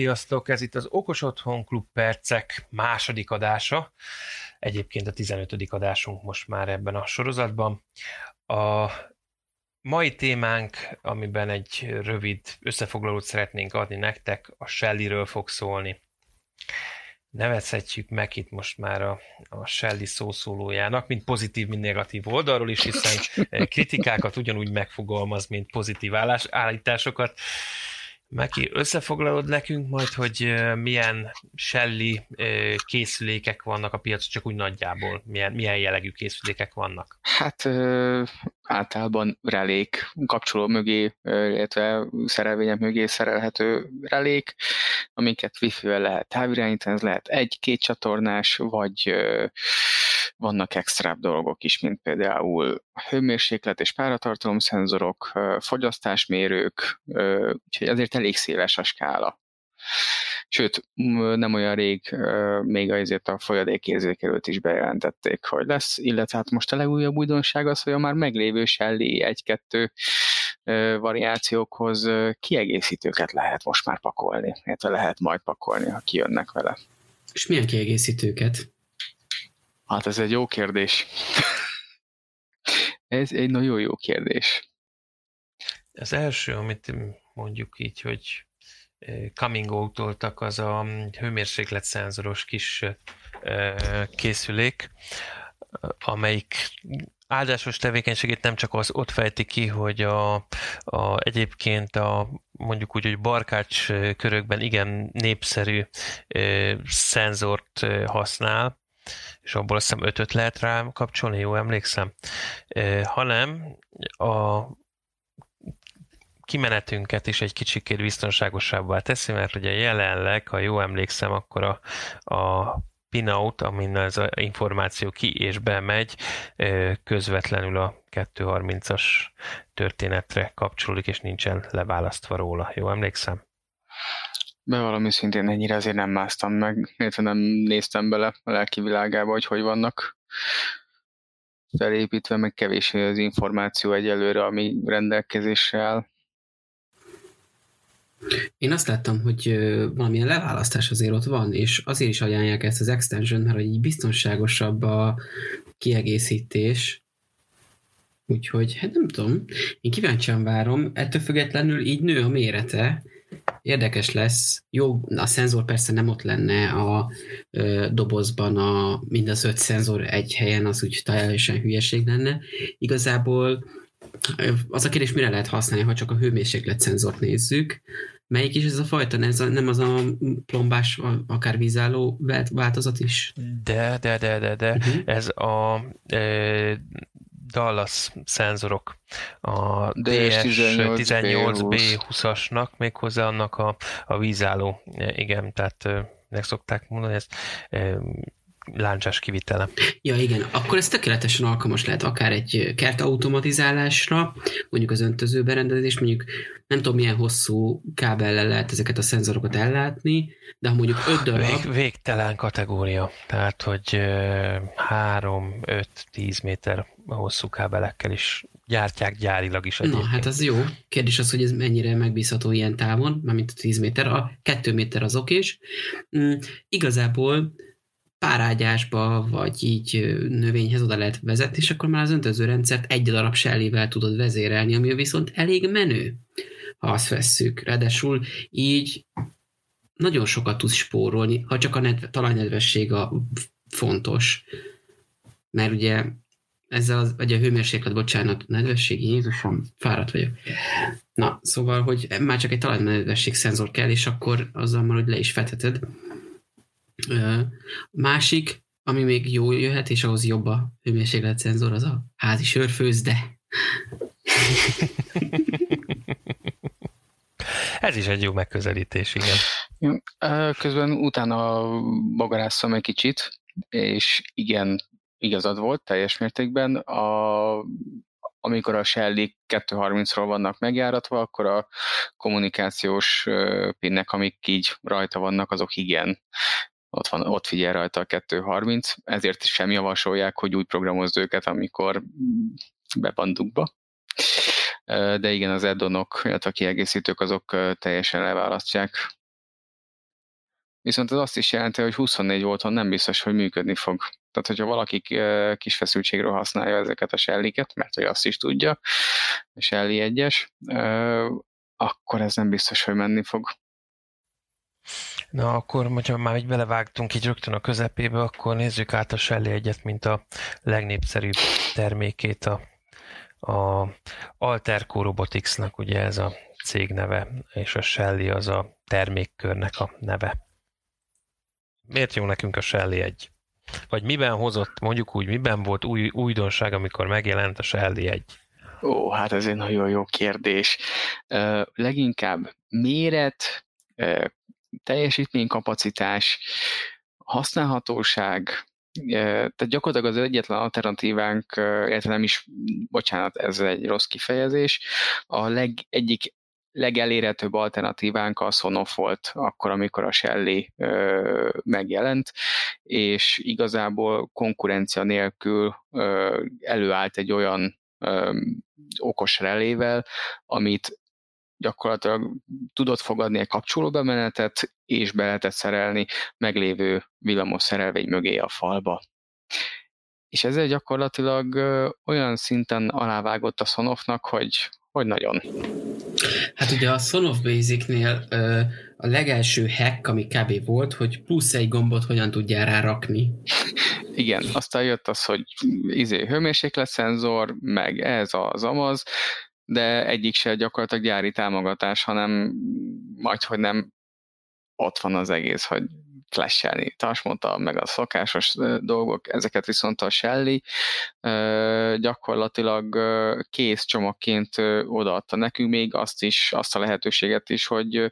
Sziasztok! Ez itt az Okos Otthon Klub Percek második adása. Egyébként a 15. adásunk most már ebben a sorozatban. A mai témánk, amiben egy rövid összefoglalót szeretnénk adni nektek, a Shelly-ről fog szólni. Nevezhetjük meg itt most már a, a Shelly szószólójának, mint pozitív, mint negatív oldalról is, hiszen kritikákat ugyanúgy megfogalmaz, mint pozitív állás, állításokat. Meki, összefoglalod nekünk majd, hogy milyen Shelly készülékek vannak a piacon, csak úgy nagyjából, milyen, milyen jellegű készülékek vannak? Hát általában relék, kapcsoló mögé, illetve szerelvények mögé szerelhető relék, amiket wifi-vel lehet távirányítani, ez lehet egy-két csatornás, vagy vannak extra dolgok is, mint például hőmérséklet és páratartalom szenzorok, fogyasztásmérők, úgyhogy azért elég széles a skála. Sőt, nem olyan rég még azért a folyadékérzékelőt is bejelentették, hogy lesz, illetve hát most a legújabb újdonság az, hogy a már meglévő Shelly egy-kettő variációkhoz kiegészítőket lehet most már pakolni, illetve lehet majd pakolni, ha kijönnek vele. És milyen kiegészítőket? Hát ez egy jó kérdés. ez egy nagyon jó kérdés. Az első, amit mondjuk így, hogy coming out az a hőmérséklet szenzoros kis készülék, amelyik áldásos tevékenységét nem csak az ott fejti ki, hogy a, a egyébként a mondjuk úgy, hogy barkács körökben igen népszerű ö, szenzort használ, és abból azt hiszem ötöt lehet rá kapcsolni, jó emlékszem, ö, hanem a kimenetünket is egy kicsikét biztonságosabbá teszi, mert ugye jelenleg, ha jó emlékszem, akkor a, a pinout, amin az a információ ki és bemegy, közvetlenül a 230-as történetre kapcsolódik, és nincsen leválasztva róla. Jó emlékszem? Bevallom szintén ennyire azért nem másztam meg, illetve nem néztem bele a lelki világába, hogy hogy vannak felépítve, meg kevés az információ egyelőre, ami rendelkezésre áll. Én azt láttam, hogy valamilyen leválasztás azért ott van, és azért is ajánlják ezt az extension, mert így biztonságosabb a kiegészítés. Úgyhogy, hát nem tudom, én kíváncsian várom, ettől függetlenül így nő a mérete, érdekes lesz. Jó, a szenzor persze nem ott lenne a ö, dobozban, a, mind az öt szenzor egy helyen, az úgy teljesen hülyeség lenne. Igazából az a kérdés, mire lehet használni, ha csak a hőmérséklet szenzort nézzük. Melyik is ez a fajta? Ez a, nem az a plombás, akár vízálló változat is? De, de, de, de, de. Uh-huh. Ez a e, Dallas szenzorok. A DS18B20-asnak, méghozzá annak a, a vízálló. Igen, tehát nek szokták mondani, ezt láncsás kivitele. Ja, igen. Akkor ez tökéletesen alkalmas lehet akár egy kert automatizálásra, mondjuk az öntöző berendezés, mondjuk nem tudom milyen hosszú kábellel lehet ezeket a szenzorokat ellátni, de ha mondjuk öt darab... Vég, végtelen kategória, tehát hogy 3, 5, 10 méter hosszú kábelekkel is gyártják gyárilag is egyébként. Na, hát az jó. Kérdés az, hogy ez mennyire megbízható ilyen távon, mint a 10 méter. A 2 méter az okés. Mm, igazából párágyásba, vagy így növényhez oda lehet vezetni, és akkor már az öntözőrendszert egy darab sellével tudod vezérelni, ami viszont elég menő, ha azt vesszük. Ráadásul így nagyon sokat tudsz spórolni, ha csak a nedve, talajnedvesség a fontos. Mert ugye ezzel az, vagy a hőmérséklet, bocsánat, nedvesség, Jézusom, fáradt vagyok. Na, szóval, hogy már csak egy talajnedvesség szenzor kell, és akkor azzal már, hogy le is fetheted, Másik, ami még jó jöhet, és ahhoz jobb a szenzor, az a házi sörfőzde. Ez is egy jó megközelítés, igen. Közben utána bagarászom egy kicsit, és igen, igazad volt teljes mértékben. A, amikor a Shelly 230-ról vannak megjáratva, akkor a kommunikációs pinnek, amik így rajta vannak, azok igen ott, van, ott figyel rajta a 230, ezért sem javasolják, hogy úgy programozd őket, amikor be van dugva. De igen, az addonok, illetve a kiegészítők azok teljesen leválasztják viszont ez azt is jelenti, hogy 24 volton nem biztos, hogy működni fog. Tehát, hogyha valaki kis feszültségről használja ezeket a selliket, mert hogy azt is tudja, Shelly egyes, akkor ez nem biztos, hogy menni fog. Na akkor, hogyha már így belevágtunk így rögtön a közepébe, akkor nézzük át a Shelly egyet, mint a legnépszerűbb termékét a, a Alterco Roboticsnak, ugye ez a cég neve, és a Shelly az a termékkörnek a neve. Miért jó nekünk a Shelly egy? Vagy miben hozott, mondjuk úgy, miben volt új, újdonság, amikor megjelent a Shelly egy? Ó, hát ez egy nagyon jó kérdés. Uh, leginkább méret, uh, teljesítménykapacitás, használhatóság, tehát gyakorlatilag az egyetlen alternatívánk, illetve nem is, bocsánat, ez egy rossz kifejezés, a leg, egyik legelérhetőbb alternatívánk a Sonoff volt akkor, amikor a Shelly ö, megjelent, és igazából konkurencia nélkül ö, előállt egy olyan ö, okos relével, amit gyakorlatilag tudott fogadni egy kapcsolóbemenetet, és be lehetett szerelni meglévő villamos szerelvény mögé a falba. És ezzel gyakorlatilag olyan szinten alávágott a Sonoffnak, hogy, hogy nagyon. Hát ugye a Son of Basic-nél a legelső hack, ami kb. volt, hogy plusz egy gombot hogyan tudjál rárakni. Igen, aztán jött az, hogy izé, hőmérsékletszenzor, meg ez az amaz, de egyik se gyakorlatilag gyári támogatás, hanem majd, hogy nem ott van az egész, hogy flashelni. Tars mondta, meg a szokásos dolgok, ezeket viszont a Shelly gyakorlatilag kész csomagként odaadta nekünk még azt is, azt a lehetőséget is, hogy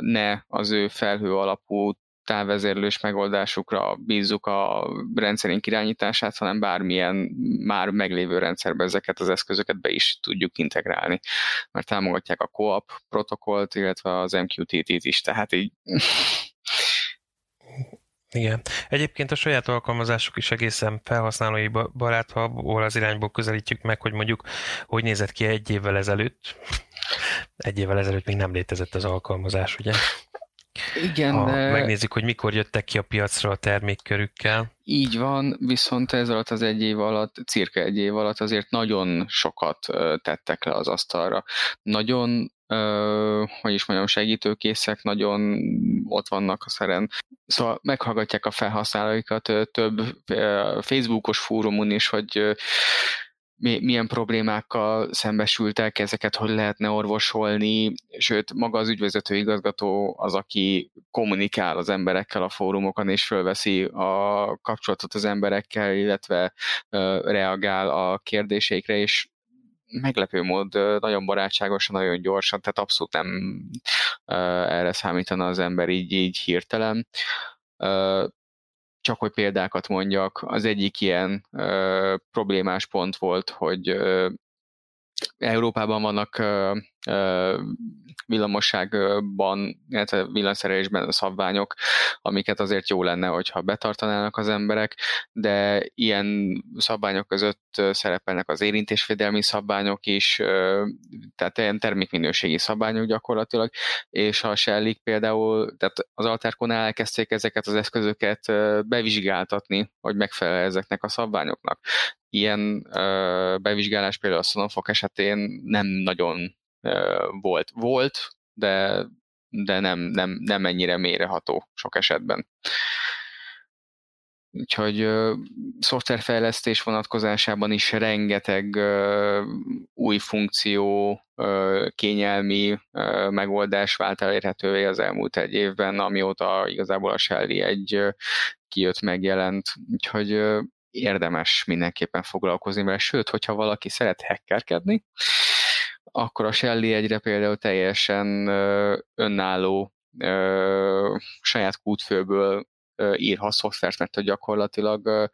ne az ő felhő alapú távvezérlős megoldásukra bízzuk a rendszerünk irányítását, hanem bármilyen már meglévő rendszerbe ezeket az eszközöket be is tudjuk integrálni, mert támogatják a co-op protokollt, illetve az MQTT-t is, tehát így igen. Egyébként a saját alkalmazások is egészen felhasználói barát, ha abból az irányból közelítjük meg, hogy mondjuk hogy nézett ki egy évvel ezelőtt. Egy évvel ezelőtt még nem létezett az alkalmazás, ugye? Igen, ha de... Megnézzük, hogy mikor jöttek ki a piacra a termékkörükkel. Így van, viszont ez alatt az egy év alatt, cirka egy év alatt azért nagyon sokat tettek le az asztalra. Nagyon hogy is mondjam, segítőkészek nagyon ott vannak a szeren. Szóval meghallgatják a felhasználóikat több Facebookos fórumon is, hogy milyen problémákkal szembesültek, ezeket hogy lehetne orvosolni, sőt, maga az ügyvezető igazgató az, aki kommunikál az emberekkel a fórumokon, és fölveszi a kapcsolatot az emberekkel, illetve reagál a kérdéseikre, és meglepő mód nagyon barátságosan, nagyon gyorsan, tehát abszolút nem erre számítana az ember így, így hirtelen. Csak hogy példákat mondjak, az egyik ilyen problémás pont volt, hogy Európában vannak villamosságban, illetve villanyszerelésben szabványok, amiket azért jó lenne, hogyha betartanának az emberek, de ilyen szabványok között szerepelnek az érintésvédelmi szabványok is, tehát ilyen termékminőségi szabványok gyakorlatilag, és a Shellik például, tehát az Alterkonál elkezdték ezeket az eszközöket bevizsgáltatni, hogy megfelel ezeknek a szabványoknak. Ilyen bevizsgálás például a Sonofok esetén nem nagyon volt. Volt, de, de nem, nem, nem ennyire méreható sok esetben. Úgyhogy uh, szoftverfejlesztés vonatkozásában is rengeteg uh, új funkció, uh, kényelmi uh, megoldás vált elérhetővé az elmúlt egy évben, amióta igazából a Shelly egy uh, kijött, megjelent. Úgyhogy uh, érdemes mindenképpen foglalkozni vele, sőt, hogyha valaki szeret hackerkedni, akkor a Shelly egyre például teljesen önálló saját kútfőből írhat szoftvert, mert hogy gyakorlatilag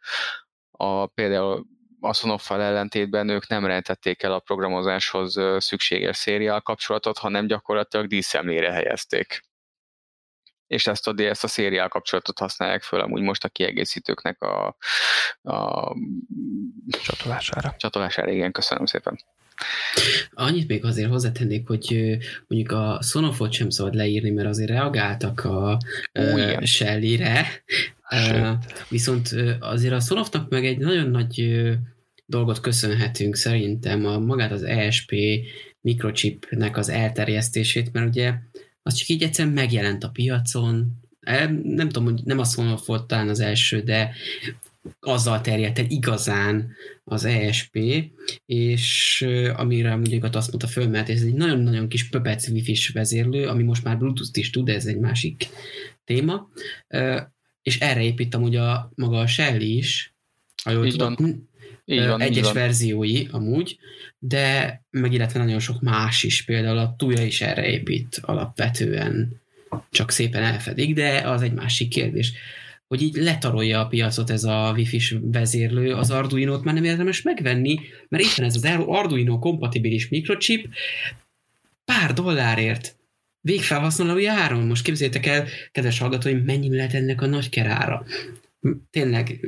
a, például a Sonoffal ellentétben ők nem rentették el a programozáshoz szükséges szériál kapcsolatot, hanem gyakorlatilag díszemlére helyezték. És ezt a, ezt a szériál kapcsolatot használják föl amúgy most a kiegészítőknek a, a csatolására. Csatolására, igen, köszönöm szépen. Annyit még azért hozzátennék, hogy mondjuk a Sonofot sem szabad leírni, mert azért reagáltak a uh, Shelly-re, uh, viszont azért a Sonofnak meg egy nagyon nagy dolgot köszönhetünk szerintem a magát az ESP mikrochipnek az elterjesztését, mert ugye az csak így egyszerűen megjelent a piacon, nem tudom, hogy nem a Sonoff volt talán az első, de azzal terjedt el igazán az ESP, és amire mondjuk azt mondta föl, mert ez egy nagyon-nagyon kis pöpec wifi vezérlő, ami most már Bluetooth is tud, ez egy másik téma, és erre épít amúgy a, maga a Shelly is, ha jól tudom, így van, egyes így van. verziói amúgy, de meg illetve nagyon sok más is, például a Tuya is erre épít alapvetően, csak szépen elfedik, de az egy másik kérdés hogy így letarolja a piacot ez a wifi vezérlő, az Arduino-t már nem érdemes megvenni, mert itt van ez az Arduino kompatibilis mikrochip, pár dollárért végfelhasználói áron. Most képzeljétek el, kedves hallgatóim, mennyi lehet ennek a nagy kerára. Tényleg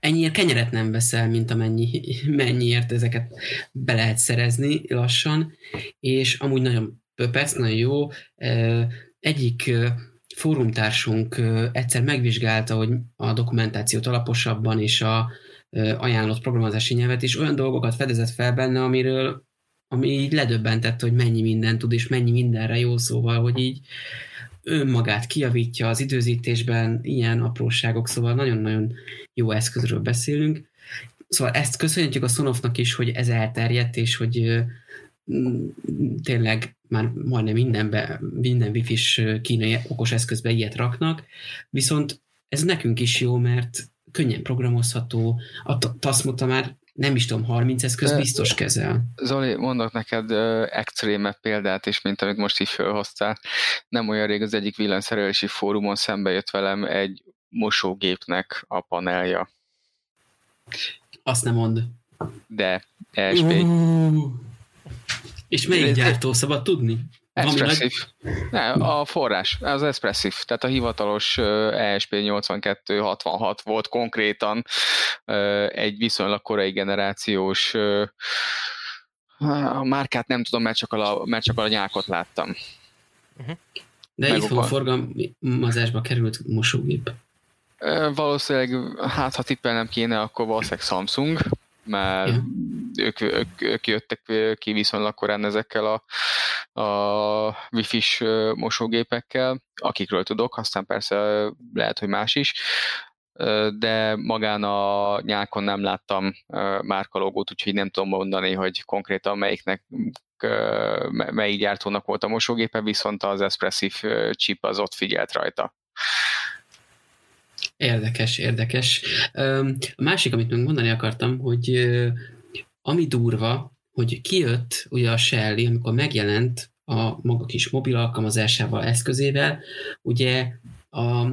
ennyiért kenyeret nem veszel, mint amennyi, mennyiért ezeket be lehet szerezni lassan, és amúgy nagyon pöpec, nagyon jó. Egyik fórumtársunk egyszer megvizsgálta, hogy a dokumentációt alaposabban és a ajánlott programozási nyelvet is olyan dolgokat fedezett fel benne, amiről ami így ledöbbentett, hogy mennyi minden tud, és mennyi mindenre jó szóval, hogy így önmagát kiavítja az időzítésben, ilyen apróságok, szóval nagyon-nagyon jó eszközről beszélünk. Szóval ezt köszönjük a Sonofnak is, hogy ez elterjedt, és hogy tényleg már majdnem mindenbe, minden wifi-s kínai okos eszközbe ilyet raknak, viszont ez nekünk is jó, mert könnyen programozható, a Tasmota már nem is tudom, 30 eszköz biztos kezel. Zoli, mondok neked extrémebb példát is, mint amit most így felhoztál. Nem olyan rég az egyik villanyszerelési fórumon szembe jött velem egy mosógépnek a panelja. Azt nem mond. De, ESP. Uh. És melyik gyártó szabad tudni? Expressive. Ne, a forrás, az Expressive, tehát a hivatalos ESP8266 volt konkrétan egy viszonylag korai generációs a márkát nem tudom, mert csak a, mert csak a nyákot láttam. Uh-huh. De itt a forgalmazásba került mosógép. Valószínűleg, hát ha tippelnem kéne, akkor valószínűleg Samsung, mert ja. ők, ők, ők jöttek ki viszonylag korán ezekkel a, a wifi-s mosógépekkel, akikről tudok, aztán persze lehet, hogy más is, de magán a nyákon nem láttam márkalógót, úgyhogy nem tudom mondani, hogy konkrétan melyiknek melyik gyártónak volt a mosógépe, viszont az Espressive chip az ott figyelt rajta. Érdekes, érdekes. A másik, amit még mondani akartam, hogy ami durva, hogy kijött ugye a Shelly, amikor megjelent a maga kis mobil alkalmazásával, eszközével, ugye a,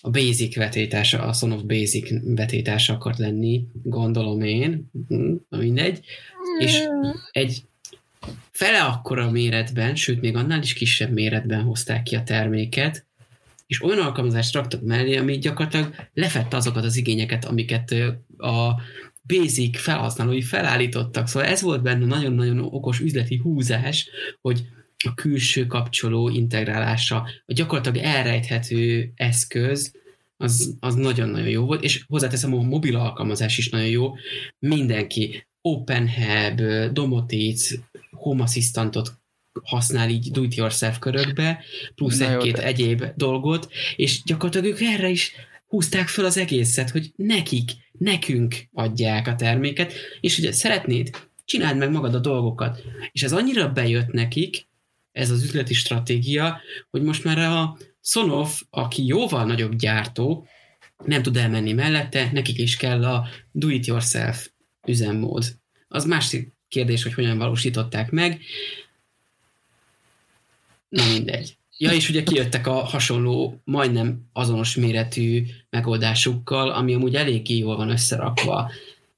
a basic vetétása, a Son of Basic vetétása akart lenni, gondolom én, hm, mindegy, és egy fele akkora méretben, sőt még annál is kisebb méretben hozták ki a terméket, és olyan alkalmazást raktak mellé, ami gyakorlatilag lefette azokat az igényeket, amiket a basic felhasználói felállítottak. Szóval ez volt benne nagyon-nagyon okos üzleti húzás, hogy a külső kapcsoló integrálása, a gyakorlatilag elrejthető eszköz, az, az nagyon-nagyon jó volt, és hozzáteszem, a mobil alkalmazás is nagyon jó. Mindenki OpenHub, Domotic, Home Assistantot használ így do-it-yourself körökbe, plusz egy-két egyéb dolgot, és gyakorlatilag ők erre is húzták fel az egészet, hogy nekik, nekünk adják a terméket, és ugye szeretnéd, csináld meg magad a dolgokat. És ez annyira bejött nekik, ez az üzleti stratégia, hogy most már a Sonoff, aki jóval nagyobb gyártó, nem tud elmenni mellette, nekik is kell a do-it-yourself üzemmód. Az másik kérdés, hogy hogyan valósították meg. Na mindegy. Ja, és ugye kijöttek a hasonló, majdnem azonos méretű megoldásukkal, ami amúgy eléggé jól van összerakva.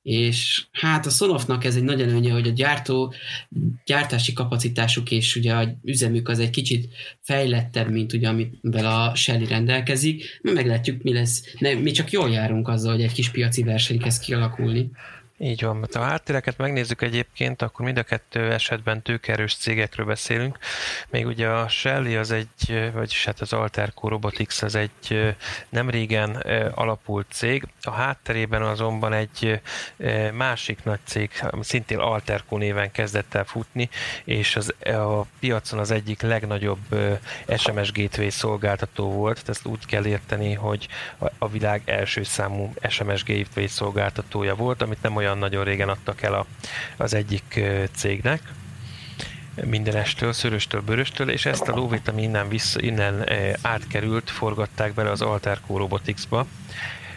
És hát a Sonoffnak ez egy nagy előnye, hogy a gyártó gyártási kapacitásuk és ugye a üzemük az egy kicsit fejlettebb, mint ugye amivel a Shelly rendelkezik. Mi meglátjuk, mi lesz. Ne, mi csak jól járunk azzal, hogy egy kis piaci verseny kezd kialakulni. Így van, mert ha a háttéreket megnézzük egyébként, akkor mind a kettő esetben tőkerős cégekről beszélünk. Még ugye a Shelly az egy, vagyis hát az Alterco Robotics az egy nem régen alapult cég, a hátterében azonban egy másik nagy cég, ami szintén Alterco néven kezdett el futni, és az, a piacon az egyik legnagyobb SMS gateway szolgáltató volt, ezt úgy kell érteni, hogy a világ első számú SMS gateway szolgáltatója volt, amit nem olyan olyan nagyon régen adtak el a, az egyik cégnek, mindenestől, szöröstől, bőröstől, és ezt a lóvét, ami innen, vissza, innen átkerült, forgatták bele az Alterco Robotics-ba,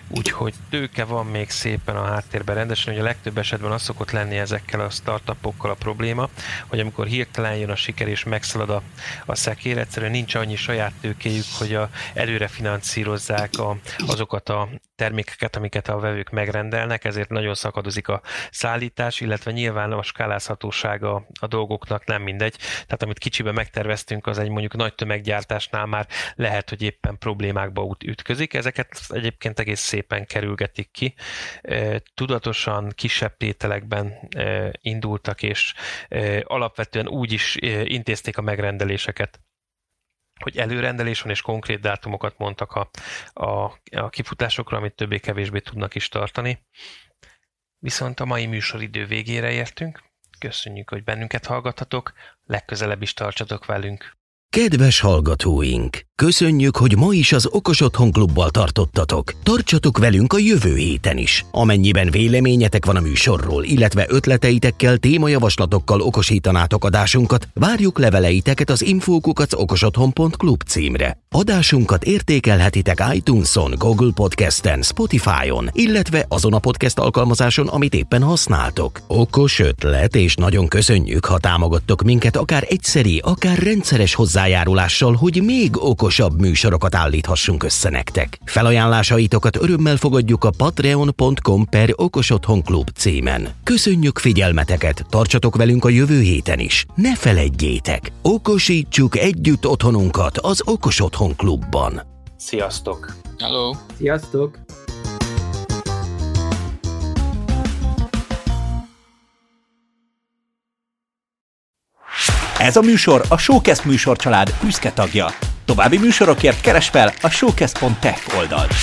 úgyhogy tőke van még szépen a háttérben rendesen, hogy a legtöbb esetben az szokott lenni ezekkel a startupokkal a probléma, hogy amikor hirtelen jön a siker és megszalad a, a szekér, egyszerűen nincs annyi saját tőkéjük, hogy a, előre finanszírozzák a, azokat a termékeket, amiket a vevők megrendelnek, ezért nagyon szakadozik a szállítás, illetve nyilván a skálázhatósága a dolgoknak nem mindegy. Tehát amit kicsiben megterveztünk, az egy mondjuk nagy tömeggyártásnál már lehet, hogy éppen problémákba ütközik. Ezeket egyébként egész szépen kerülgetik ki. Tudatosan kisebb tételekben indultak, és alapvetően úgy is intézték a megrendeléseket, hogy előrendelés van, és konkrét dátumokat mondtak a, a, a kifutásokra, amit többé-kevésbé tudnak is tartani. Viszont a mai műsoridő végére értünk. Köszönjük, hogy bennünket hallgathatok, legközelebb is tartsatok velünk. Kedves hallgatóink! Köszönjük, hogy ma is az Okos Otthon Klubbal tartottatok. Tartsatok velünk a jövő héten is. Amennyiben véleményetek van a műsorról, illetve ötleteitekkel, témajavaslatokkal okosítanátok adásunkat, várjuk leveleiteket az infókukat okosotthon.klub címre. Adásunkat értékelhetitek iTunes-on, Google Podcast-en, Spotify-on, illetve azon a podcast alkalmazáson, amit éppen használtok. Okos ötlet, és nagyon köszönjük, ha támogattok minket akár egyszeri, akár rendszeres hozzájárulással, hogy még okos okosabb műsorokat állíthassunk össze nektek. Felajánlásaitokat örömmel fogadjuk a patreon.com per okosotthonklub címen. Köszönjük figyelmeteket, tartsatok velünk a jövő héten is. Ne feledjétek, okosítsuk együtt otthonunkat az Okos Otthon Klubban. Sziasztok! Hello! Sziasztok! Ez a műsor a Showcast műsorcsalád büszke tagja. További műsorokért keres fel a showcast.tech oldalt.